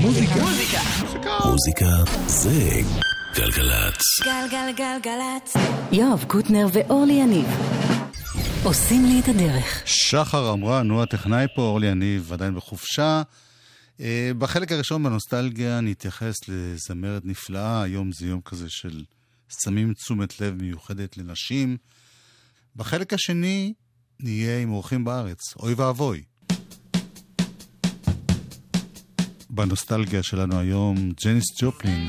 מוזיקה. מוזיקה זה גלגלצ. גלגלגלגלצ. יואב קוטנר ואורלי יניב עושים לי את הדרך. שחר אמרה, נו הטכנאי פה, אורלי יניב עדיין בחופשה. אה, בחלק הראשון בנוסטלגיה נתייחס לזמרת נפלאה, היום זה יום כזה של שמים תשומת לב מיוחדת לנשים. בחלק השני נהיה עם אורחים בארץ, אוי ואבוי. בנוסטלגיה שלנו היום, ג'ניס ג'ופלין.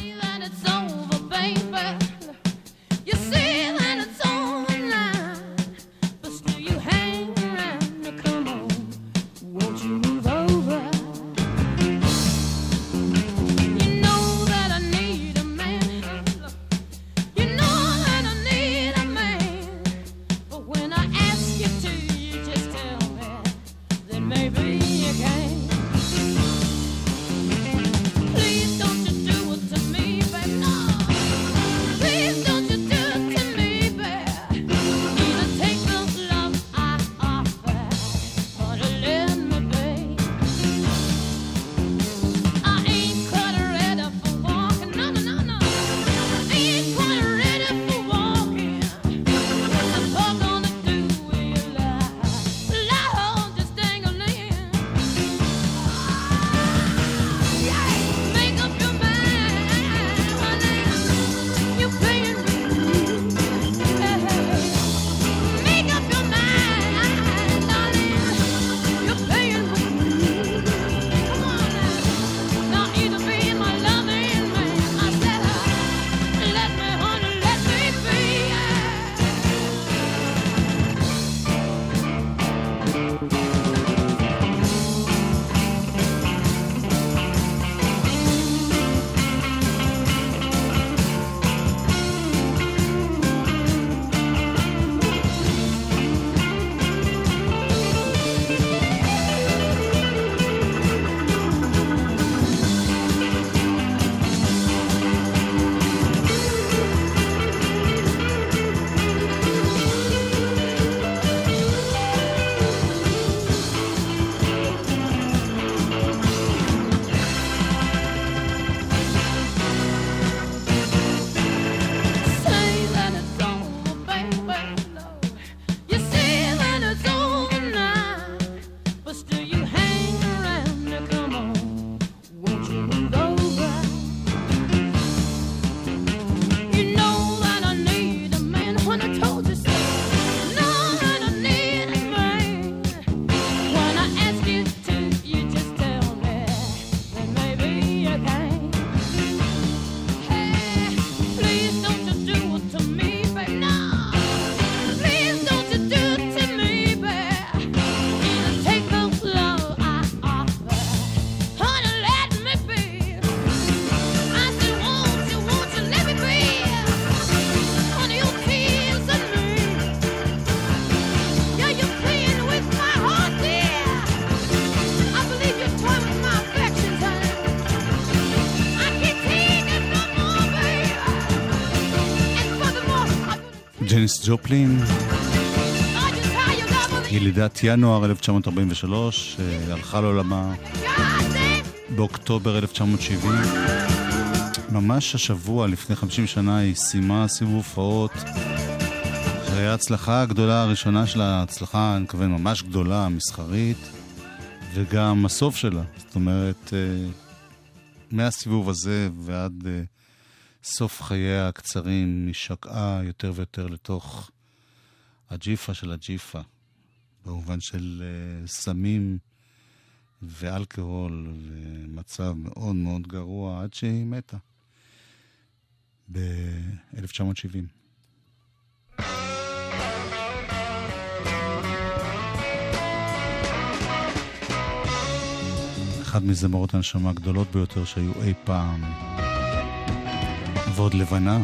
ג'ופלין, ילידת ינואר 1943, אה, הלכה לעולמה באוקטובר 1970. ממש השבוע, לפני 50 שנה, היא סיימה סיבוב הופעות. אחרי ההצלחה הגדולה הראשונה שלה, הצלחה, אני מתכוון, ממש גדולה, מסחרית, וגם הסוף שלה. זאת אומרת, אה, מהסיבוב הזה ועד... סוף חייה הקצרים היא שקעה יותר ויותר לתוך הג'יפה של הג'יפה, במובן של uh, סמים ואלכוהול ומצב מאוד מאוד גרוע עד שהיא מתה ב-1970. אחד מזמרות הנשמה הגדולות ביותר שהיו אי פעם. לכבוד לבנה.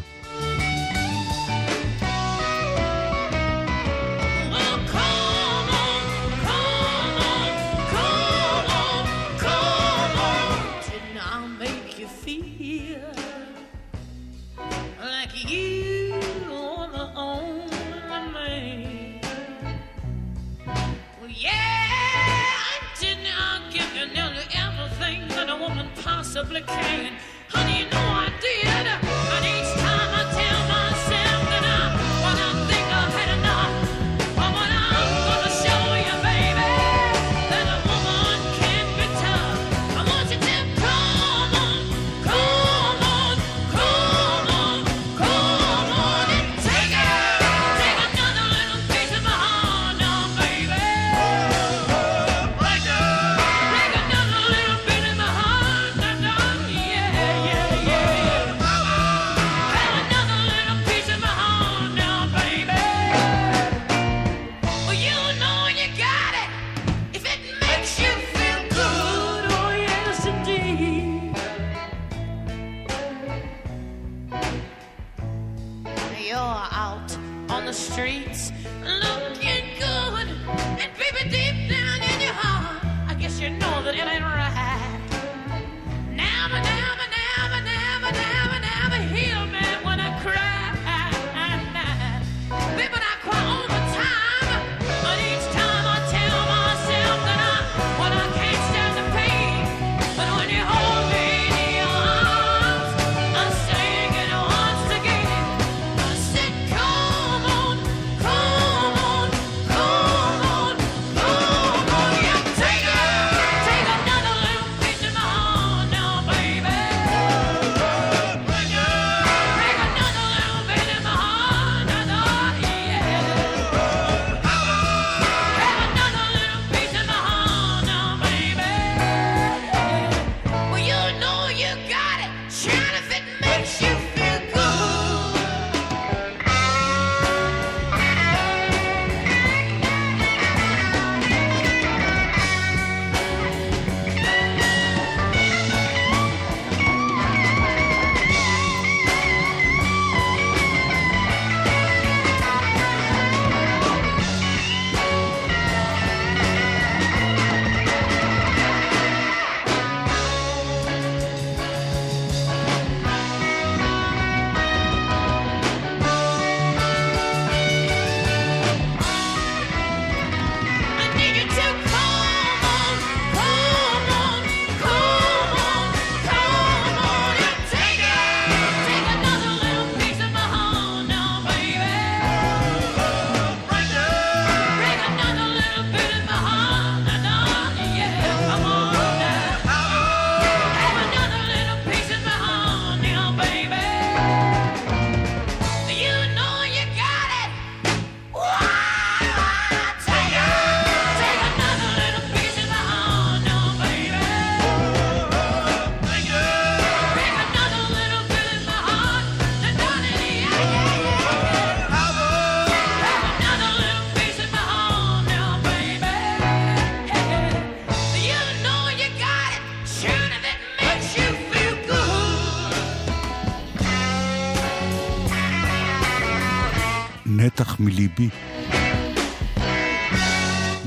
streets.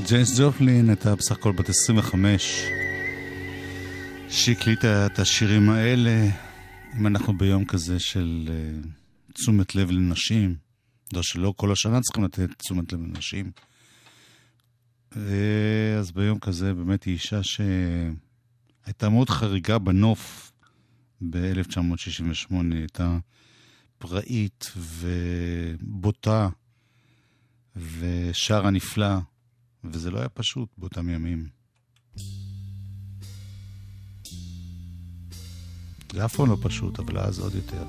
ג'ייס ג'ופלין הייתה בסך הכל בת 25, שהקליטה את השירים האלה, אם אנחנו ביום כזה של uh, תשומת לב לנשים, לא שלא כל השנה צריכים לתת תשומת לב לנשים. Uh, אז ביום כזה באמת היא אישה שהייתה מאוד חריגה בנוף ב-1968, הייתה פראית ובוטה ושרה נפלא, וזה לא היה פשוט באותם ימים. זה אף פעם לא פשוט, אבל אז עוד יותר.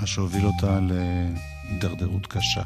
מה שהוביל אותה להידרדרות קשה.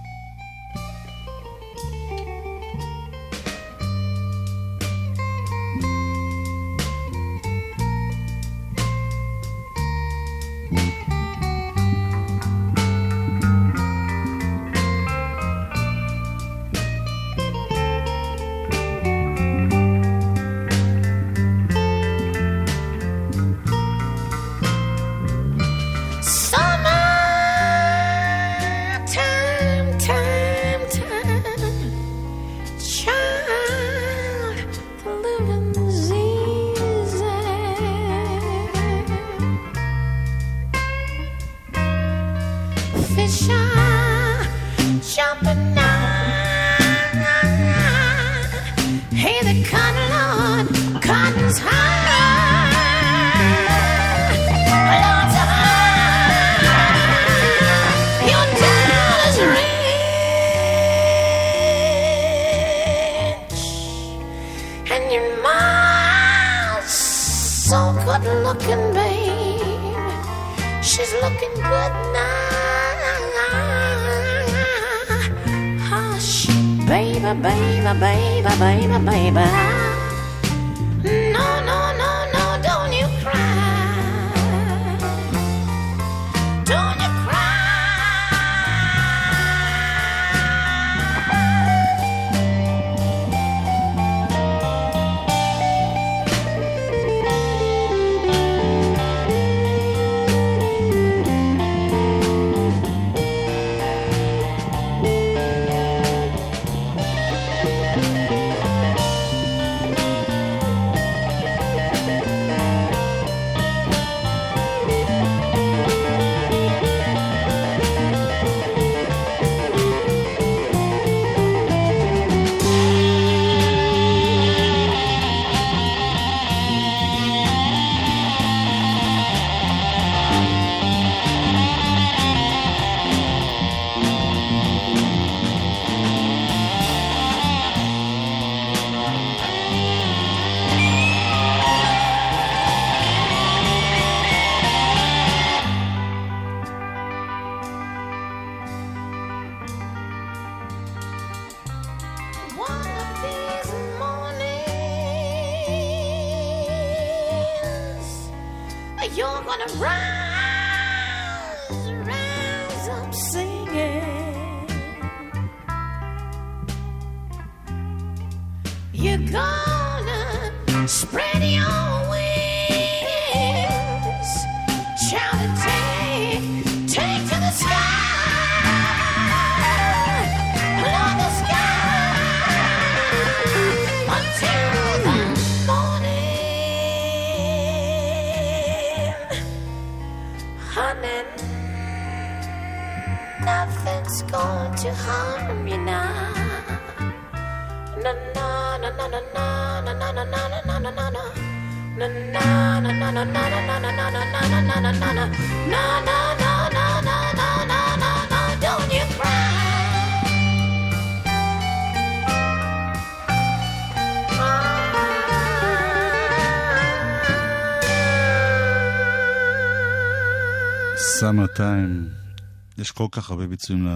יש כל כך הרבה ביצועים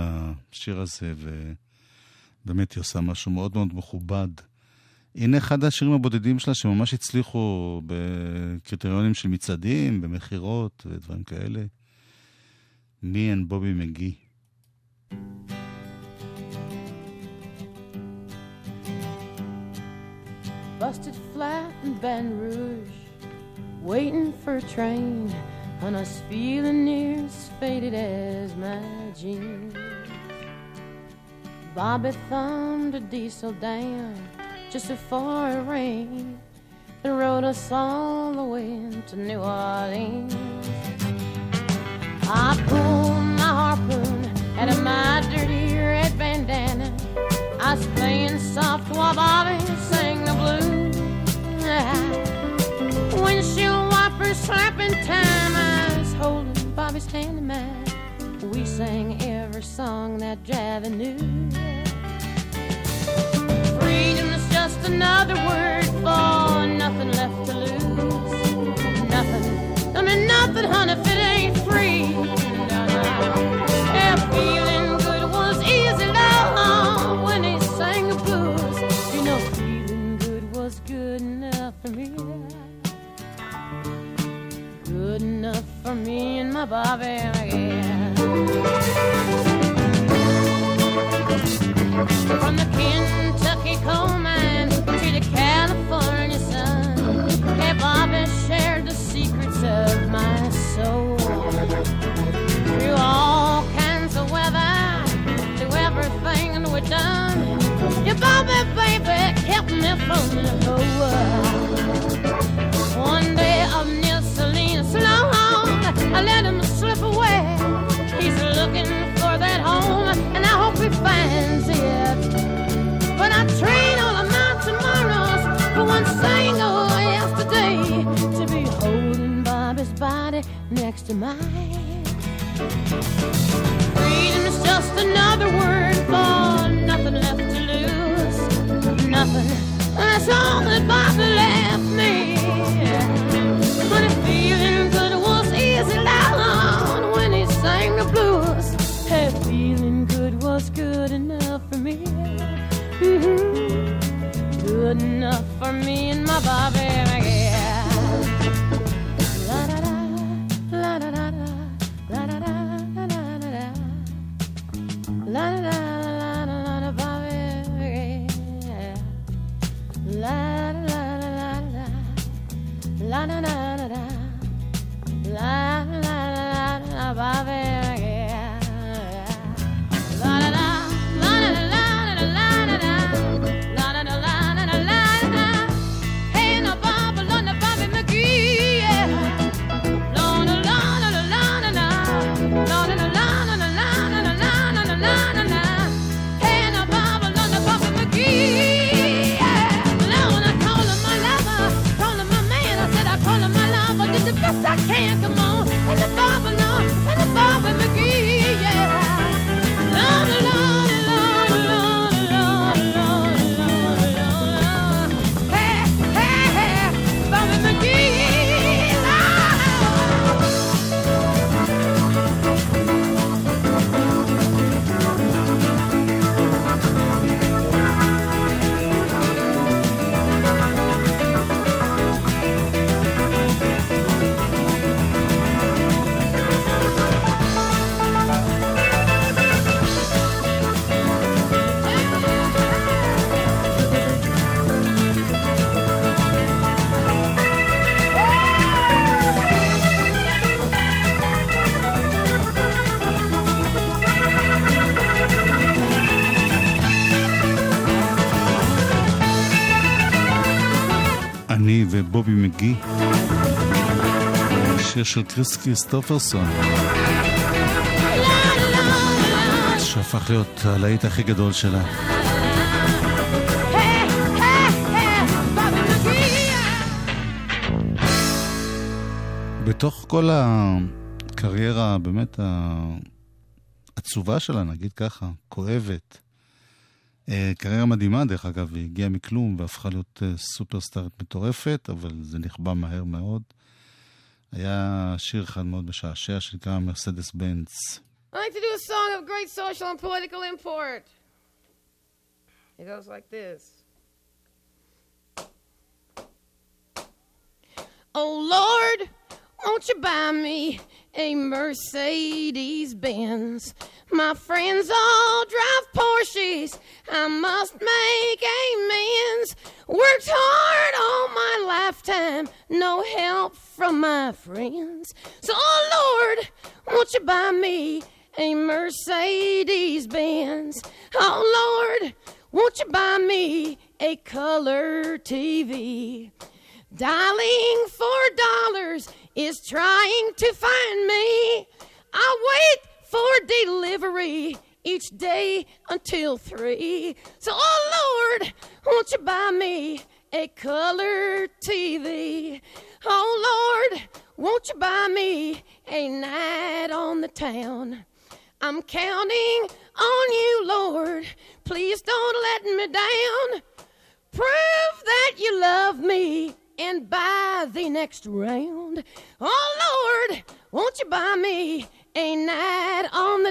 לשיר הזה, ובאמת היא עושה משהו מאוד מאוד מכובד. הנה אחד השירים הבודדים שלה שממש הצליחו בקריטריונים של מצעדים, במכירות ודברים כאלה. מי אין בובי מגי. Busted flat in Baton Rouge, waiting for a train. And I was feeling near as faded as my jeans. Bobby thumbed a diesel down just before it rained and rode us all the way to New Orleans. I pulled my harpoon out of my dirty red bandana. I was playing soft while Bobby sang the blues. Windshield wipers slapping time Bobby's hand. We sang every song that Javi knew. Freedom is just another word for nothing left to lose. Nothing, I mean nothing, honey, for me and my Bobby again. From the Kentucky coal mines to the California sun, hey, Bobby shared the secrets of my soul. Through all kinds of weather, through everything we've done, your Bobby, baby, kept me from the world. One day slow let him slip away. He's looking for that home, and I hope he finds it. But I train all of my tomorrows for one single yesterday to be holding Bobby's body next to mine. Freedom's just another word for nothing left to lose. Nothing. That's all that Bobby left. אני ובובי מגי. שיר של קריס קריסטופרסון. שהפך להיות הלהיט הכי גדול שלה. בתוך כל הקריירה באמת העצובה שלה, נגיד ככה, כואבת. אה, קריירה מדהימה, דרך אגב, היא הגיעה מכלום והפכה להיות אה, סופרסטארית מטורפת, אבל זה נכבה מהר מאוד. היה שיר אחד מאוד משעשע שנקרא מרסדס בנץ. I like to do a song of great social and political import. It goes like this. Oh Lord, won't you buy me a Mercedes Benz? My friends all drive Porsches. I must make amends. Worked hard all my lifetime, no help from my friends. So, oh Lord, won't you buy me a Mercedes Benz? Oh Lord, won't you buy me a color TV? Dialing for dollars is trying to find me. I wait for delivery each day until three. So, oh Lord, won't you buy me a color TV? Oh Lord, won't you buy me a night on the town? I'm counting on you, Lord. Please don't let me down. Prove that you love me and buy the next round. Oh Lord, won't you buy me a night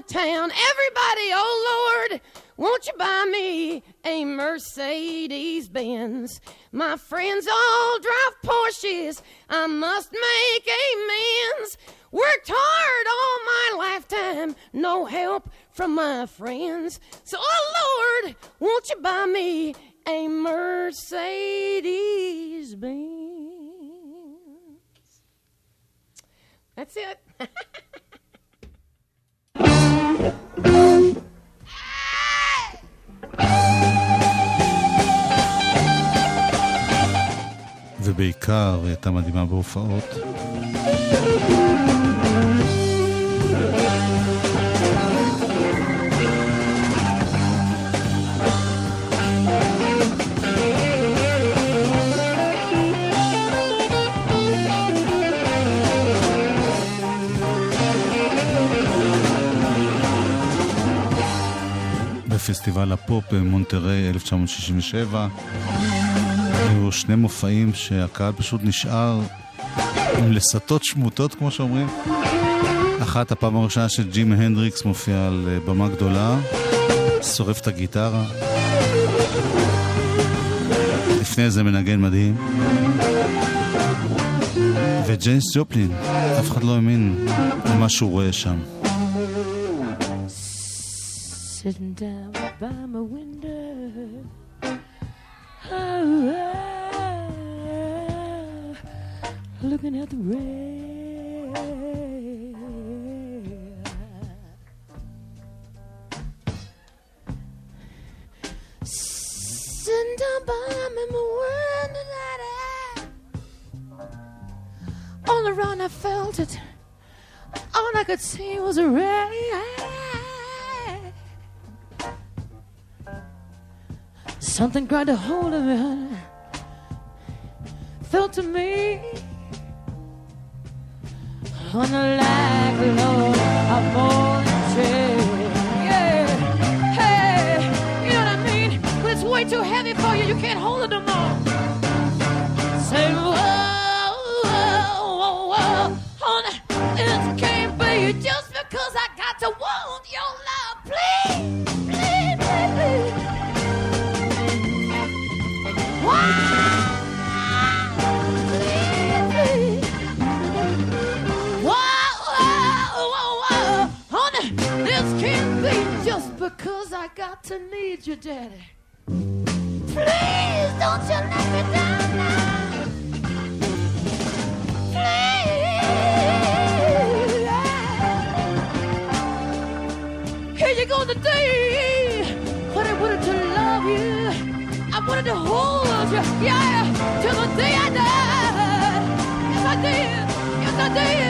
town? Everybody, oh Lord, won't you buy me a Mercedes Benz? My friends all drive Porsches. I must make amends. Worked hard all my lifetime, no help from my friends. So, oh Lord, won't you buy me a Mercedes Benz? That's it. ובעיקר היא הייתה מדהימה בהופעות. פסטיבל הפופ במונטריי 1967. היו שני מופעים שהקהל פשוט נשאר עם לסתות שמוטות, כמו שאומרים. אחת, הפעם הראשונה שג'ים הנדריקס מופיע על אה, במה גדולה, שורף את הגיטרה. לפני זה מנגן מדהים. וג'יימס ג'ופלין, אף אחד לא האמין למה שהוא רואה שם. Sitting down by my window. Oh, oh, looking at the rain. Sitting down by my window, all around I felt it. All I could see was a rain. Something grabbed a hold of me. Felt to me on like Lord a falling tree. Yeah, hey, you know what I mean? But it's way too heavy for you. You can't hold it no more. Say whoa, whoa, whoa, whoa, honey, it can't be just because I got to want your love, please, to need you, Daddy. Please don't you let me down now. Please. Here you go today. But I wanted to love you. I wanted to hold you, yeah, till the day I died. Yes, I did. Yes, I did.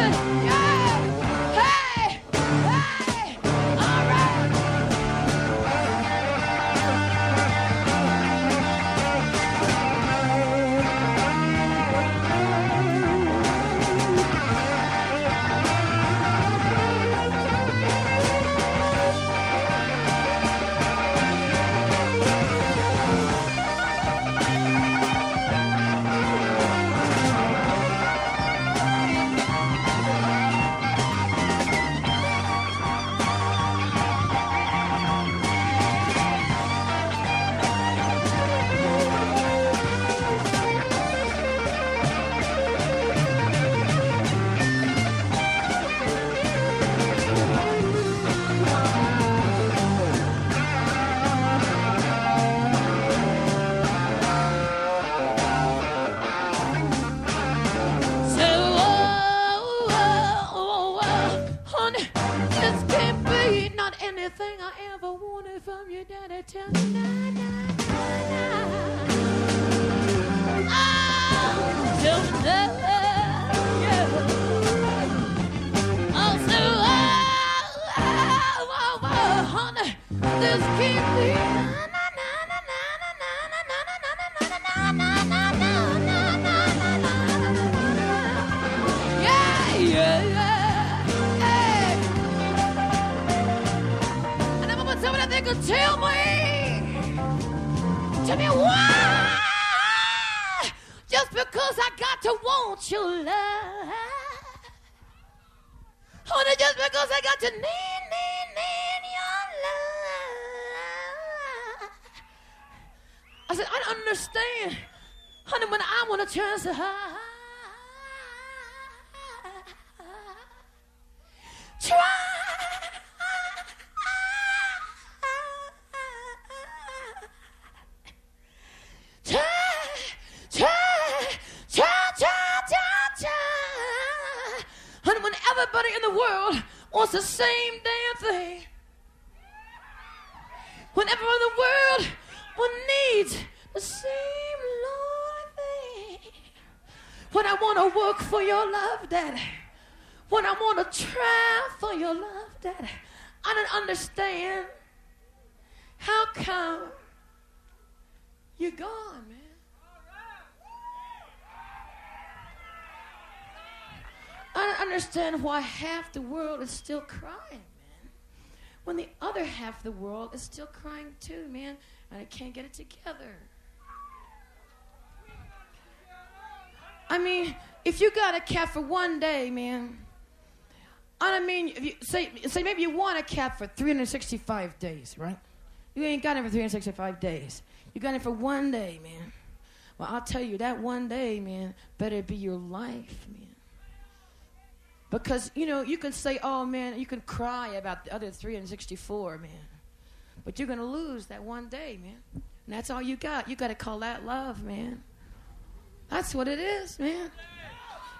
Daddy, when I want to try for your love, Daddy, I don't understand how come you're gone, man. I don't understand why half the world is still crying, man. when the other half of the world is still crying too, man, and I can't get it together. I mean, if you got a cat for one day, man, I mean, you, say, say maybe you want a cat for 365 days, right? You ain't got it for 365 days. You got it for one day, man. Well, I'll tell you, that one day, man, better be your life, man. Because, you know, you can say, oh, man, you can cry about the other 364, man. But you're going to lose that one day, man. And that's all you got. You got to call that love, man. That's what it is, man.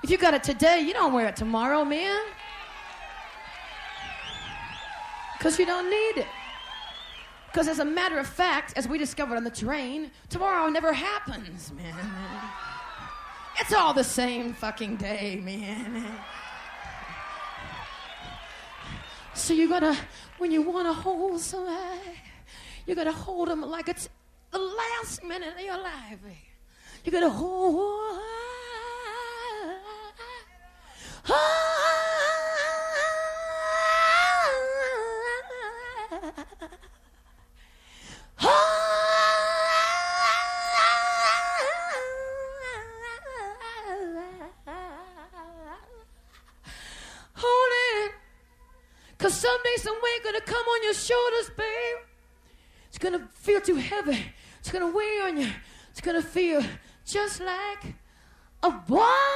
If you got it today, you don't wear it tomorrow, man. Because you don't need it. Because as a matter of fact, as we discovered on the train, tomorrow never happens, man. It's all the same fucking day, man. So you gotta, when you wanna hold somebody, you gotta hold them like it's the last minute of your life. You gotta hold. Hold it. Cause someday, some way, gonna come on your shoulders, babe. It's gonna feel too heavy. It's gonna weigh on you. It's gonna feel just like a boy.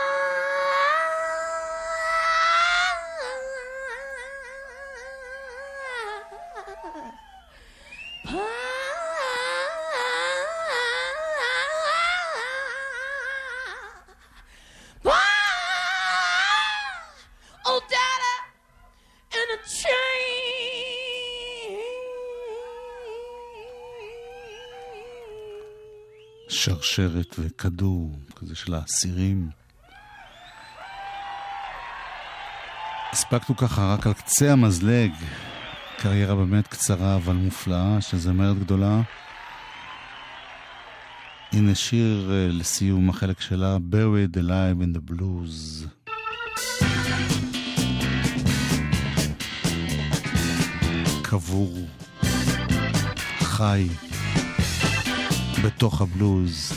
שרשרת וכדור, כזה של האסירים. הספקנו ככה רק על קצה המזלג, קריירה באמת קצרה אבל מופלאה של זמרת גדולה. הנה שיר אה, לסיום החלק שלה, Buried Alive in the Blues. קבור, חי, בתוך הבלוז.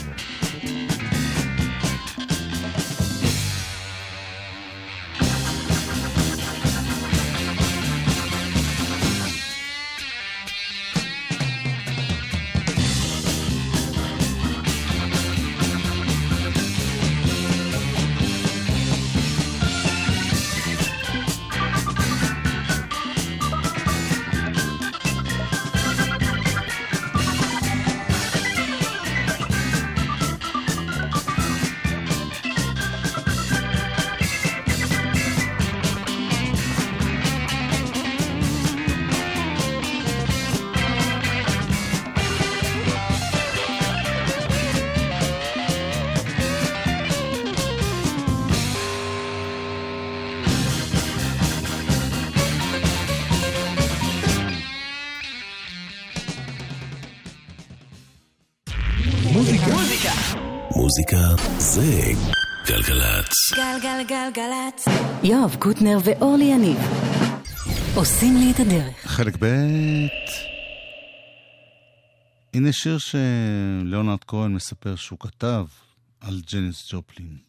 מוזיקה זה גלגלצ. גלגלגלגלצ. יואב קוטנר ואורלי יניב עושים לי את הדרך. חלק ב' הנה שיר שליאונרד כהן מספר שהוא כתב על ג'ניס ג'ופלין.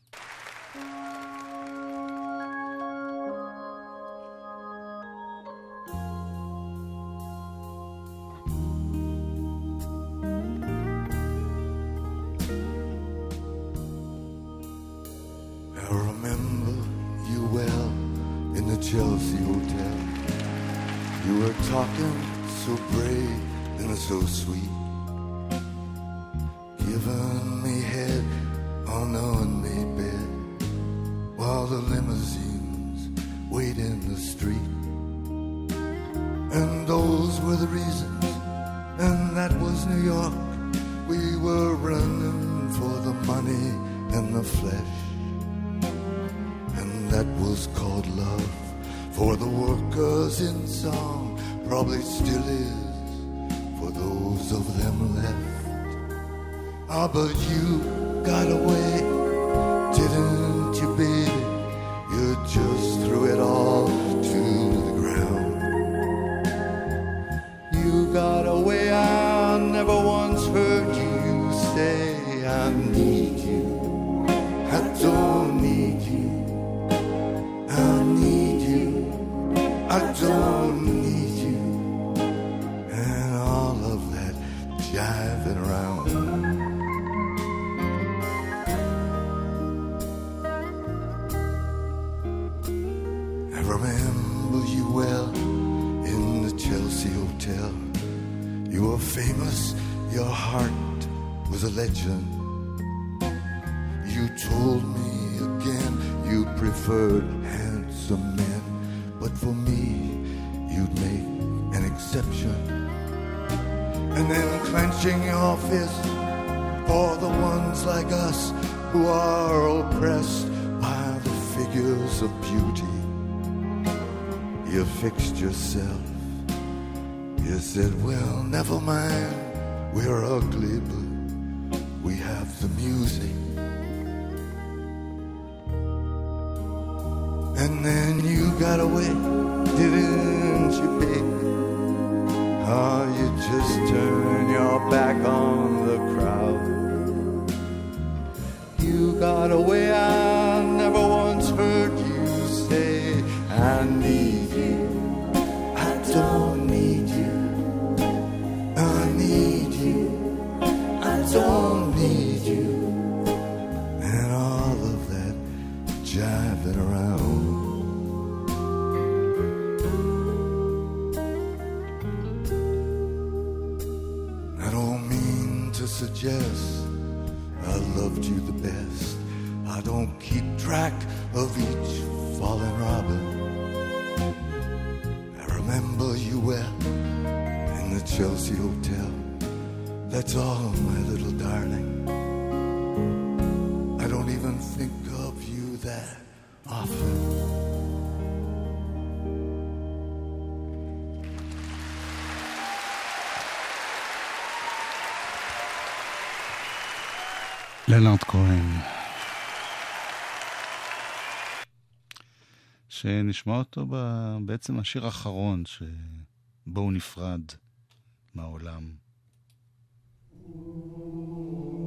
Remember you well in the Chelsea Hotel. You were famous, your heart was a legend. You told me again you preferred handsome men, but for me, you'd make an exception. And then clenching your fist for the ones like us who are oppressed by the figures of. You fixed yourself. You said, well, never mind, we're ugly, but we have the music. And then you got away, didn't you, baby? Oh, you just turn your back on לנארד כהן. שנשמע אותו ב... בעצם השיר האחרון שבו הוא נפרד מהעולם. If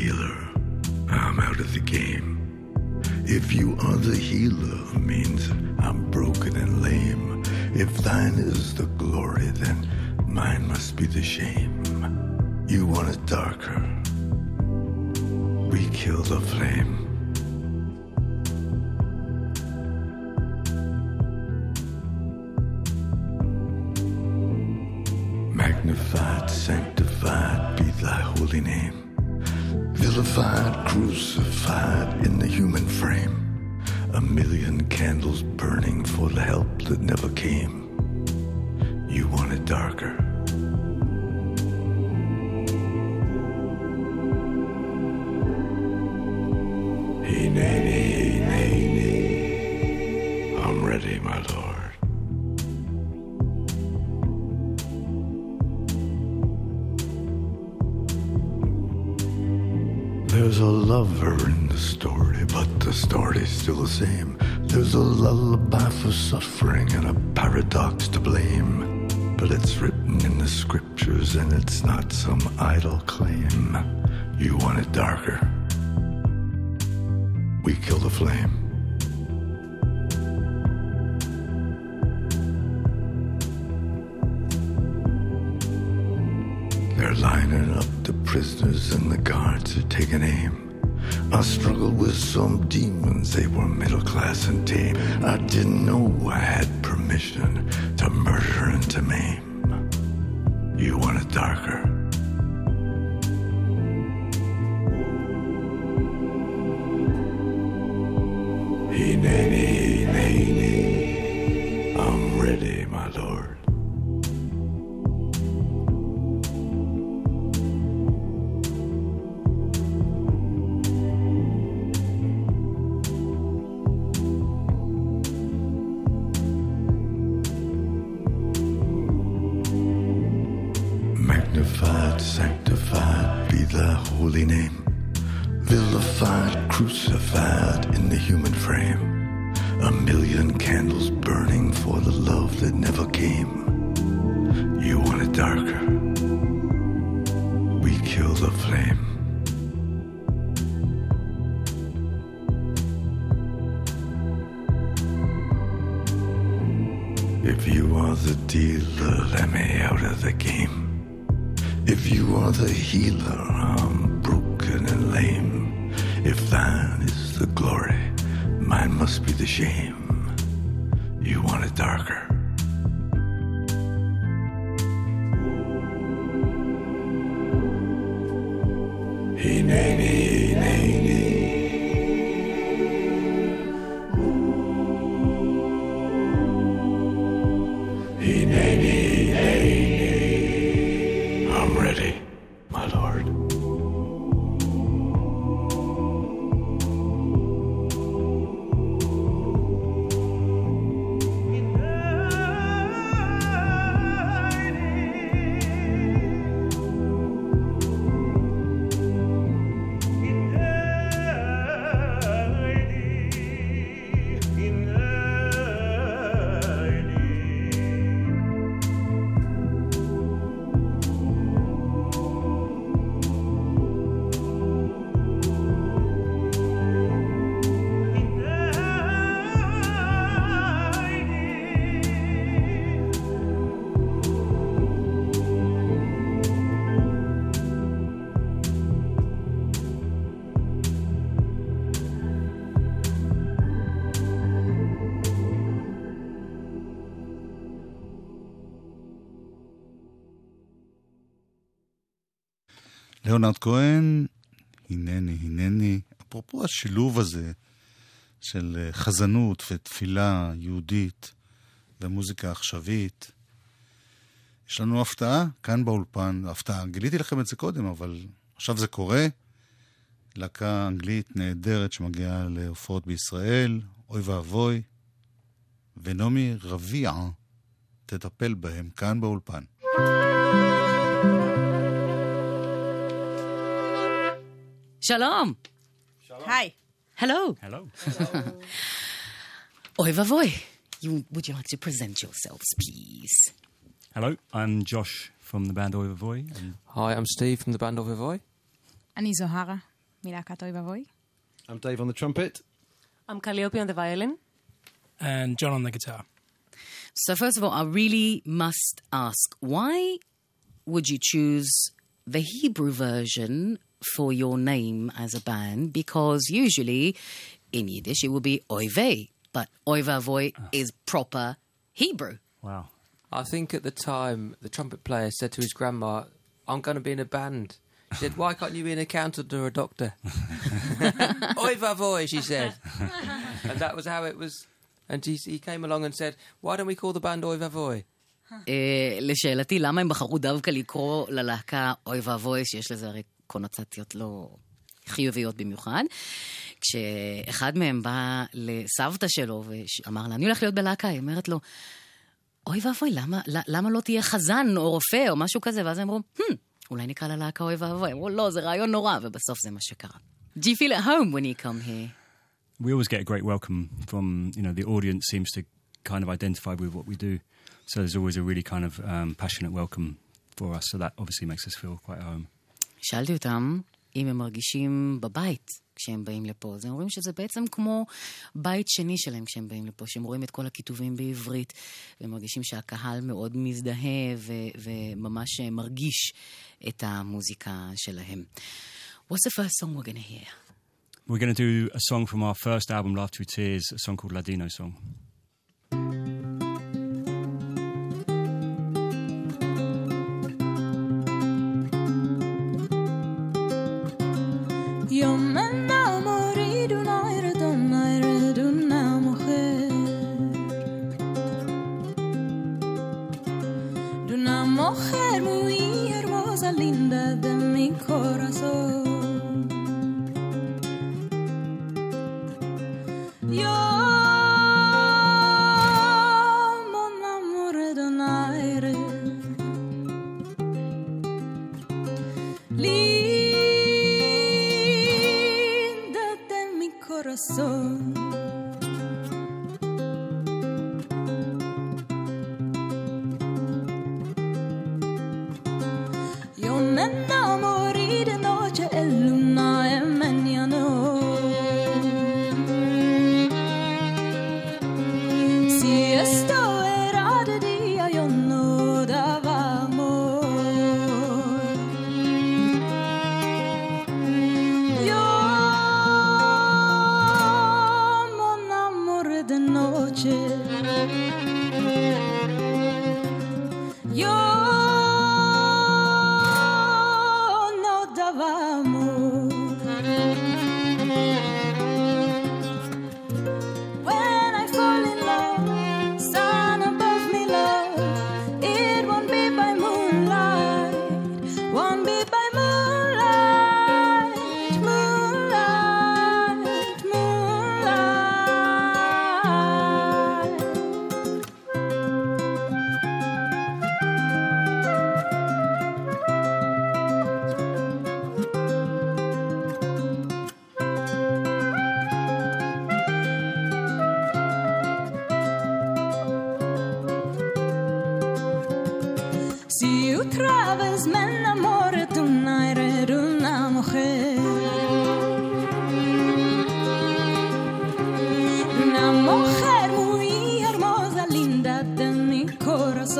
dealer, I'm out of the game. If you are the healer, means I'm broken and lame. If thine is the glory, then mine must be the shame. You want it darker. We kill the flame. Magnified, sanctified be thy holy name. Vilified, crucified in the human frame. A million candles burning for the help that never came. You want it darker. Hey, nay, the same. There's a lullaby for suffering and a paradox to blame. But it's written in the scriptures and it's not some idle claim. You want it darker. We kill the flame. They're lining up the prisoners and the guards are taking aim. I struggled with some demons, they were middle class and tame. I didn't know I had permission to murder and to maim. You want it darker. Hey, ליאונרד כהן, הנני, הנני. אפרופו השילוב הזה של אה, חזנות ותפילה יהודית ומוזיקה עכשווית, יש לנו הפתעה כאן באולפן. הפתעה, גיליתי לכם את זה קודם, אבל עכשיו זה קורה. להקה אנגלית נהדרת שמגיעה להופעות בישראל, אוי ואבוי, ונעמי רביע תטפל בהם כאן באולפן. שלום. היי. Hello. Hello. אוי ואבוי. You, would you like to present yourselves, please? Hello, I'm Josh from the band Oi Voy. And Hi, I'm Steve from the band of Avoy. אני זוהרה, מלהקת אוי ואבוי. I'm Dave on the trumpet. I'm Calliope on the violin. And John on the guitar. So first of all, I really must ask, why would you choose the Hebrew version for your name as a band? Because usually in Yiddish it would be Oive, but Oy Vavoy is proper Hebrew. wow. I think at the time the trumpet player said to his grandma, I'm going to be in a band. She said, Why can't you be an accountant or a doctor? Oi vavoy, she said. and that was how it was. And he, he came along and said, Why don't we call the band Oi vavoy? אה, לשאלתי, למה הם בחרו דווקא לקרוא ללהקה אוי ואבוי, שיש לזה הרי קונוטציות לא חיוביות במיוחד? כשאחד מהם בא לסבתא שלו ואמר לה, אני הולך להיות בלהקה, היא אומרת לו, אוי ואבוי, למה, למה לא תהיה חזן או רופא או משהו כזה? ואז הם אמרו, hmm, אולי נקרא ללהקה אוי ואבוי. אמרו, לא, זה רעיון נורא, ובסוף זה מה שקרה. Do you feel at home when you come here? We always get a great welcome from, you know, the audience seems to kind of identify with what we do. So there's always a really kind of um, passionate welcome for us. So that obviously makes us feel quite at home. שאלתי אותם אם הם מרגישים בבית כשהם באים לפה. אז הם אומרים שזה בעצם כמו בית שני שלהם כשהם באים לפה, שהם רואים את כל הכיתובים בעברית, והם מרגישים שהקהל מאוד מזדהה ו- וממש מרגיש את המוזיקה שלהם. What's the first song we're going to hear? We're going to do a song from our first album, Laugh Through Tears, a song called Ladino Song.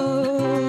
Corazón.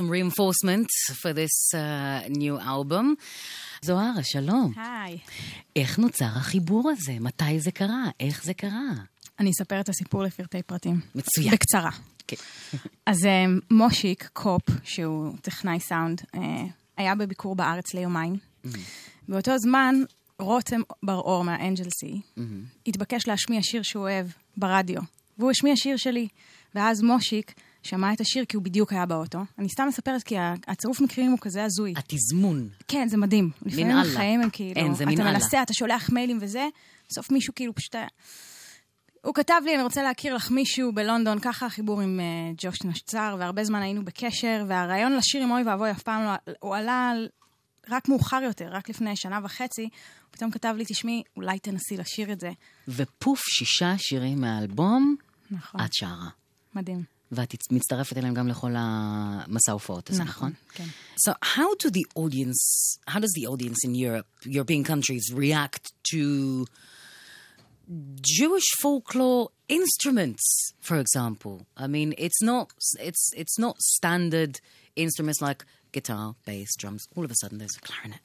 Some reinforcement for this uh, new album. זוהרה, שלום. היי. איך נוצר החיבור הזה? מתי זה קרה? איך זה קרה? אני אספר את הסיפור לפרטי פרטים. מצוין. בקצרה. כן. אז אה, מושיק קופ, שהוא טכנאי סאונד, אה, היה בביקור בארץ ליומיים. באותו זמן, רותם בר-אור מהאנג'לסי התבקש להשמיע שיר שהוא אוהב ברדיו, והוא השמיע שיר שלי. ואז מושיק שמע את השיר כי הוא בדיוק היה באוטו. אני סתם מספרת כי הצירוף מקרים הוא כזה הזוי. התזמון. כן, זה מדהים. לפעמים אללה. החיים הם כאילו... אין, זה מן אתה אללה. מנסה, אתה שולח מיילים וזה, בסוף מישהו כאילו פשוט... הוא כתב לי, אני רוצה להכיר לך מישהו בלונדון, ככה החיבור עם uh, ג'וש נשצר, והרבה זמן היינו בקשר, והרעיון לשיר עם אוי ואבוי אף פעם לא... הוא עלה על- רק מאוחר יותר, רק לפני שנה וחצי, הוא פתאום כתב לי, תשמעי, אולי תנסי לשיר את זה. ופוף, שישה שירים מהאלבום, נכון. את שרה. מדהים. ואת מצטרפת אליהם גם לכל המסע הופעות הזה, נכון? כן. So how do the audience, how does the audience in Europe, European countries, react to Jewish folklore instruments, for example? I mean, it's not, it's, it's not standard instruments like guitar, bass, drums. All of a sudden, there's a clarinet.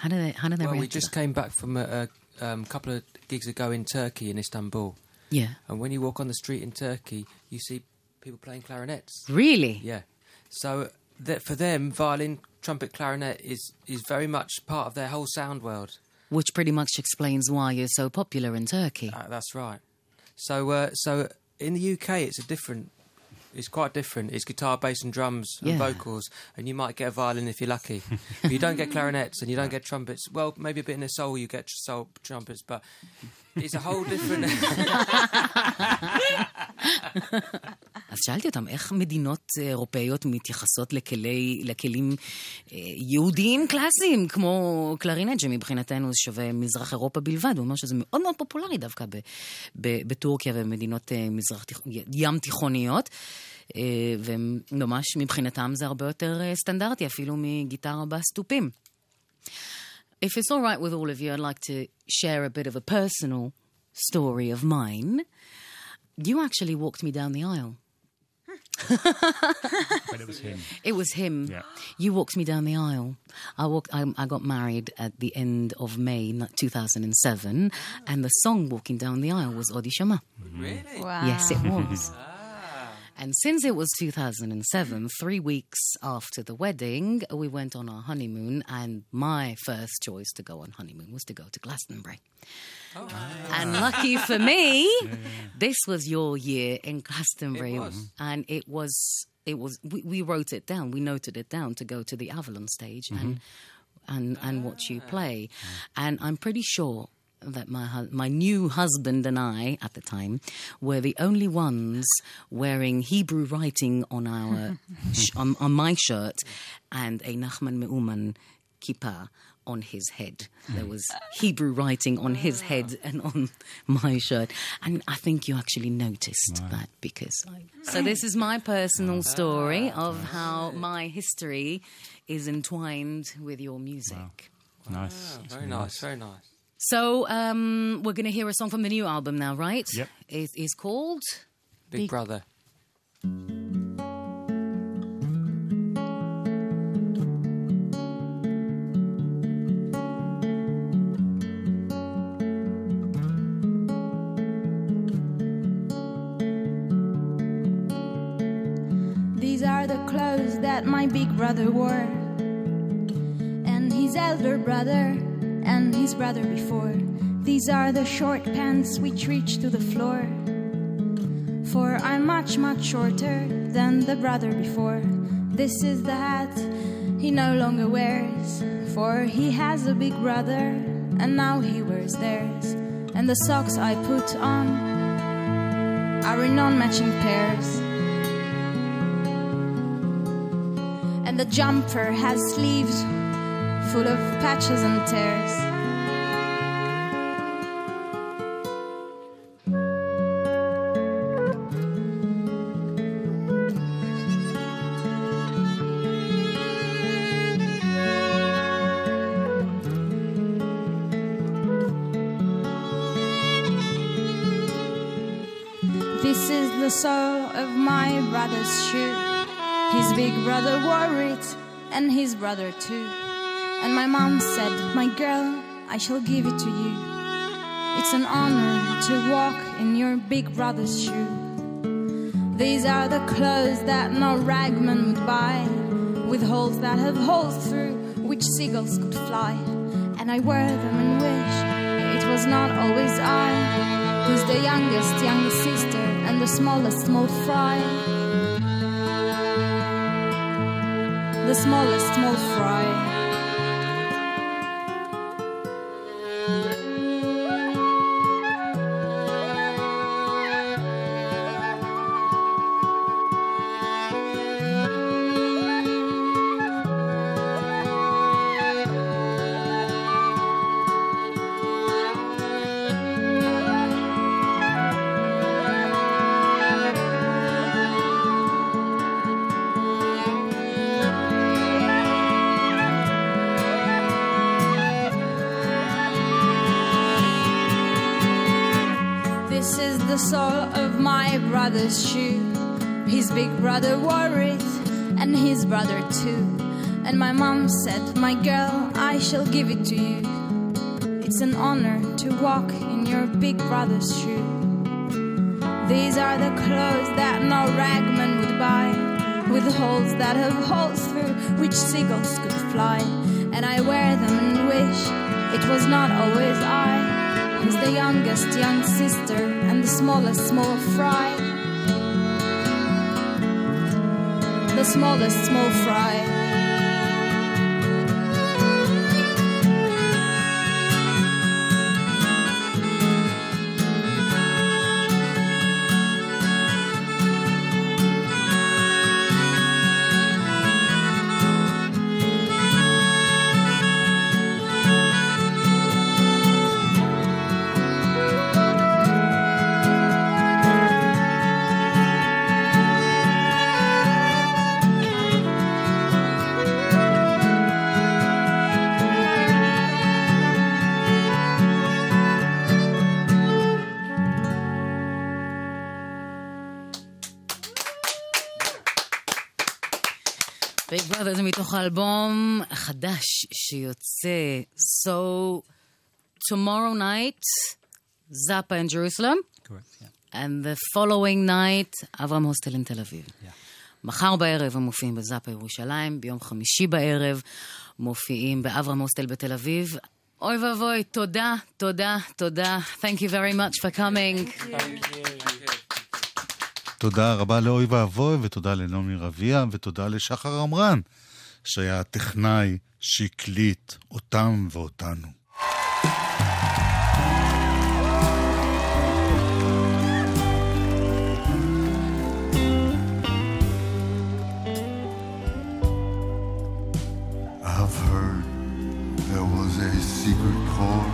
How do they, how do they Well, we react to just that? came back from a, a um, couple of gigs ago in Turkey, in Istanbul. yeah. And when you walk on the street in Turkey, you see people playing clarinets. Really? Yeah. So that for them, violin, trumpet, clarinet is is very much part of their whole sound world. Which pretty much explains why you're so popular in Turkey. Uh, that's right. So uh, so in the UK, it's a different. It's quite different. It's guitar, bass, and drums and Yeah. vocals, and you might get a violin if you're lucky. you don't get clarinets and you don't get trumpets, well, maybe a bit in the soul you get soul trumpets, but it's a whole different. אז שאלתי אותם, איך מדינות אה, אירופאיות מתייחסות לכלי, לכלים אה, יהודיים קלאסיים, כמו קלרינט, שמבחינתנו זה שווה מזרח אירופה בלבד. הוא אומר שזה מאוד מאוד פופולרי דווקא ב, ב, בטורקיה ובמדינות אה, מזרח, ים תיכוניות. אה, וממש מבחינתם זה הרבה יותר סטנדרטי, אפילו מגיטרה בסטופים. If it's all right with all of you, I'd like to share a bit of a personal story of mine. You actually walked me down the aisle. But it was him. It was him. Yeah. You walked me down the aisle. I, walk, I, I got married at the end of May 2007, and the song Walking Down the Aisle was Odi Shama. Really? Wow. Yes, it was. Ah. And since it was 2007, three weeks after the wedding, we went on our honeymoon, and my first choice to go on honeymoon was to go to Glastonbury. Oh. Ah. And lucky for me, this was your year in Glastonbury, It was. and it was it was we, we wrote it down, we noted it down to go to the Avalon stage and mm-hmm. and and watch you ah. play, and I'm pretty sure that my hu- my new husband and I at the time were the only ones wearing Hebrew writing on our sh- on, on my shirt and a Nachman Meuman kippah on his head. There was Hebrew writing on his head and on my shirt, and I think you actually noticed that because. I, so this is my personal story of how my history is entwined with your music. Nice. Ah, very nice, very nice. So um, we're going to hear a song from the new album now, right? Yep. It is called. Big Big- Brother. These are the clothes that my big brother wore, and his elder brother, and his brother before. These are the short pants which reach to the floor. For I'm much, much shorter than the brother before. This is the hat he no longer wears, for he has a big brother, and now he wears theirs. And the socks I put on are in non matching pairs. and the jumper has sleeves full of patches and tears. This is the sole of my brother's shoe. His big brother wore it, and his brother too. And my mom said, My girl, I shall give it to you. It's an honor to walk in your big brother's shoe. These are the clothes that no ragman would buy, with holes that have holes through which seagulls could fly. And I wear them and wish it was not always I who's the youngest, youngest sister and the smallest, small fry. The smallest, small fry. The sole of my brother's shoe. His big brother wore it, and his brother too. And my mom said, My girl, I shall give it to you. It's an honor to walk in your big brother's shoe. These are the clothes that no ragman would buy, with holes that have holes through which seagulls could fly. And I wear them and wish it was not always I who's the youngest young sister and the smallest small fry. The smallest small fry. האלבום החדש שיוצא, So Tomorrow Night, Zappa in Jerusalem. Correct, yeah. And the following night, אברהם הוסטל in תל אביב. מחר בערב הם מופיעים בזאפה ירושלים, ביום חמישי בערב מופיעים באברהם הוסטל בתל אביב. אוי ואבוי, תודה, תודה, תודה. Thank you very much for coming. תודה רבה לאוי ואבוי, ותודה לנעמי רביע, ותודה לשחר עמרן, שהיה הטכנאי שהקליט אותם ואותנו. I've heard there was a secret chord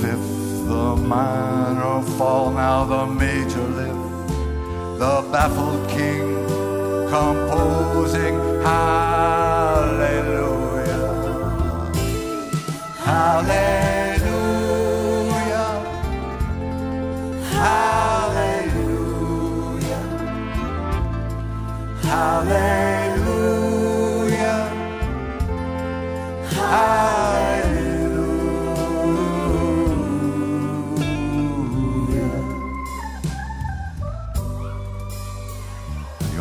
fifth, the minor fall, now the major lift, the baffled king composing hallelujah hallelujah hallelujah hallelujah hallelujah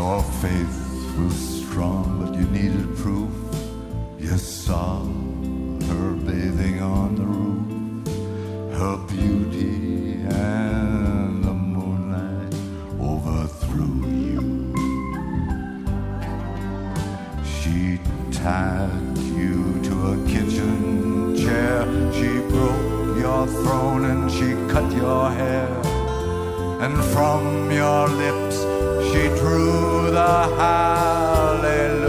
Your faith was strong, but you needed proof. You saw her bathing on the roof, her beauty and the moonlight overthrew you. She tied you to a kitchen chair, she broke your throne and she cut your hair and from your lips she drew the hallelujah.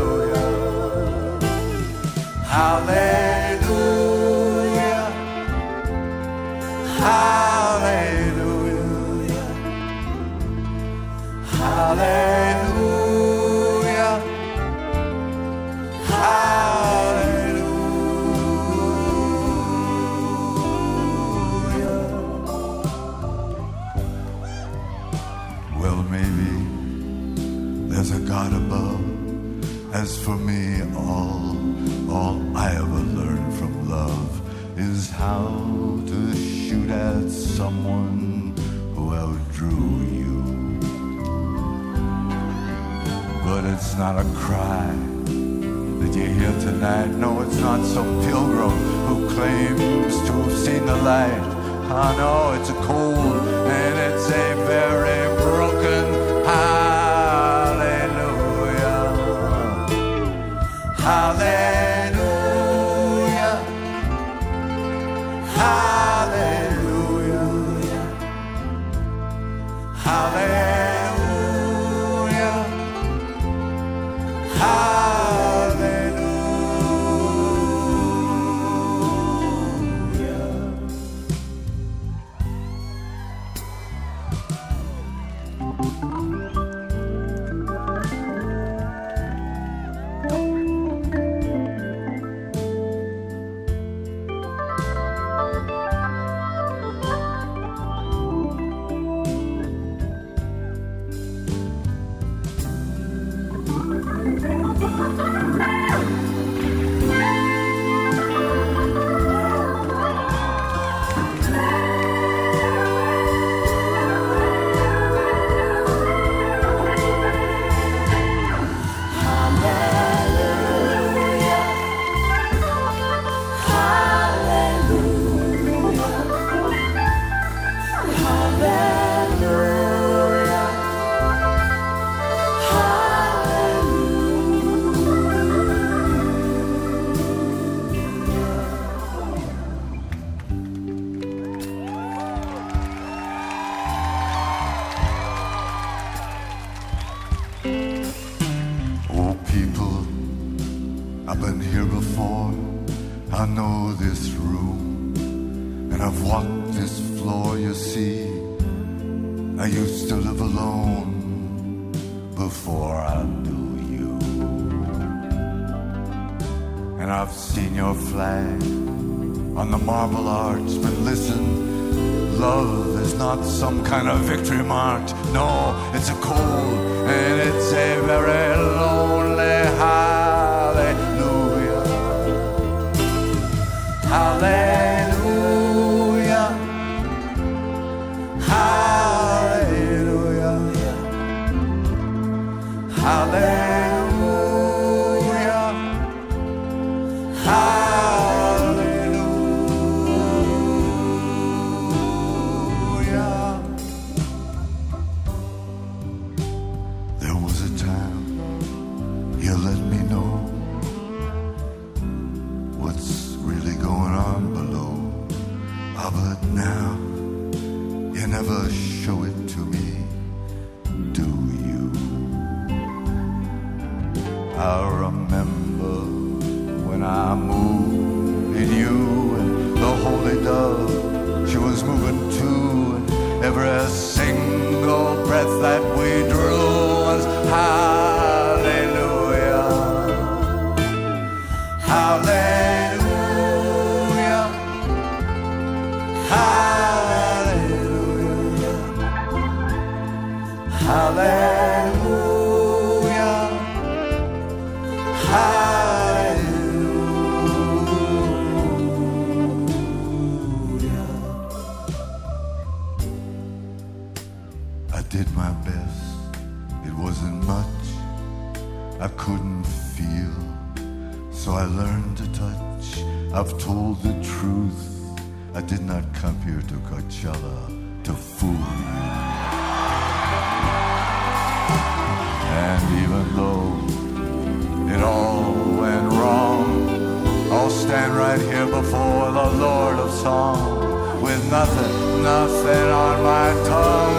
Hallelujah. breath that we draw. here to Coachella to fool you. And even though it all went wrong, I'll stand right here before the Lord of Song with nothing, nothing on my tongue.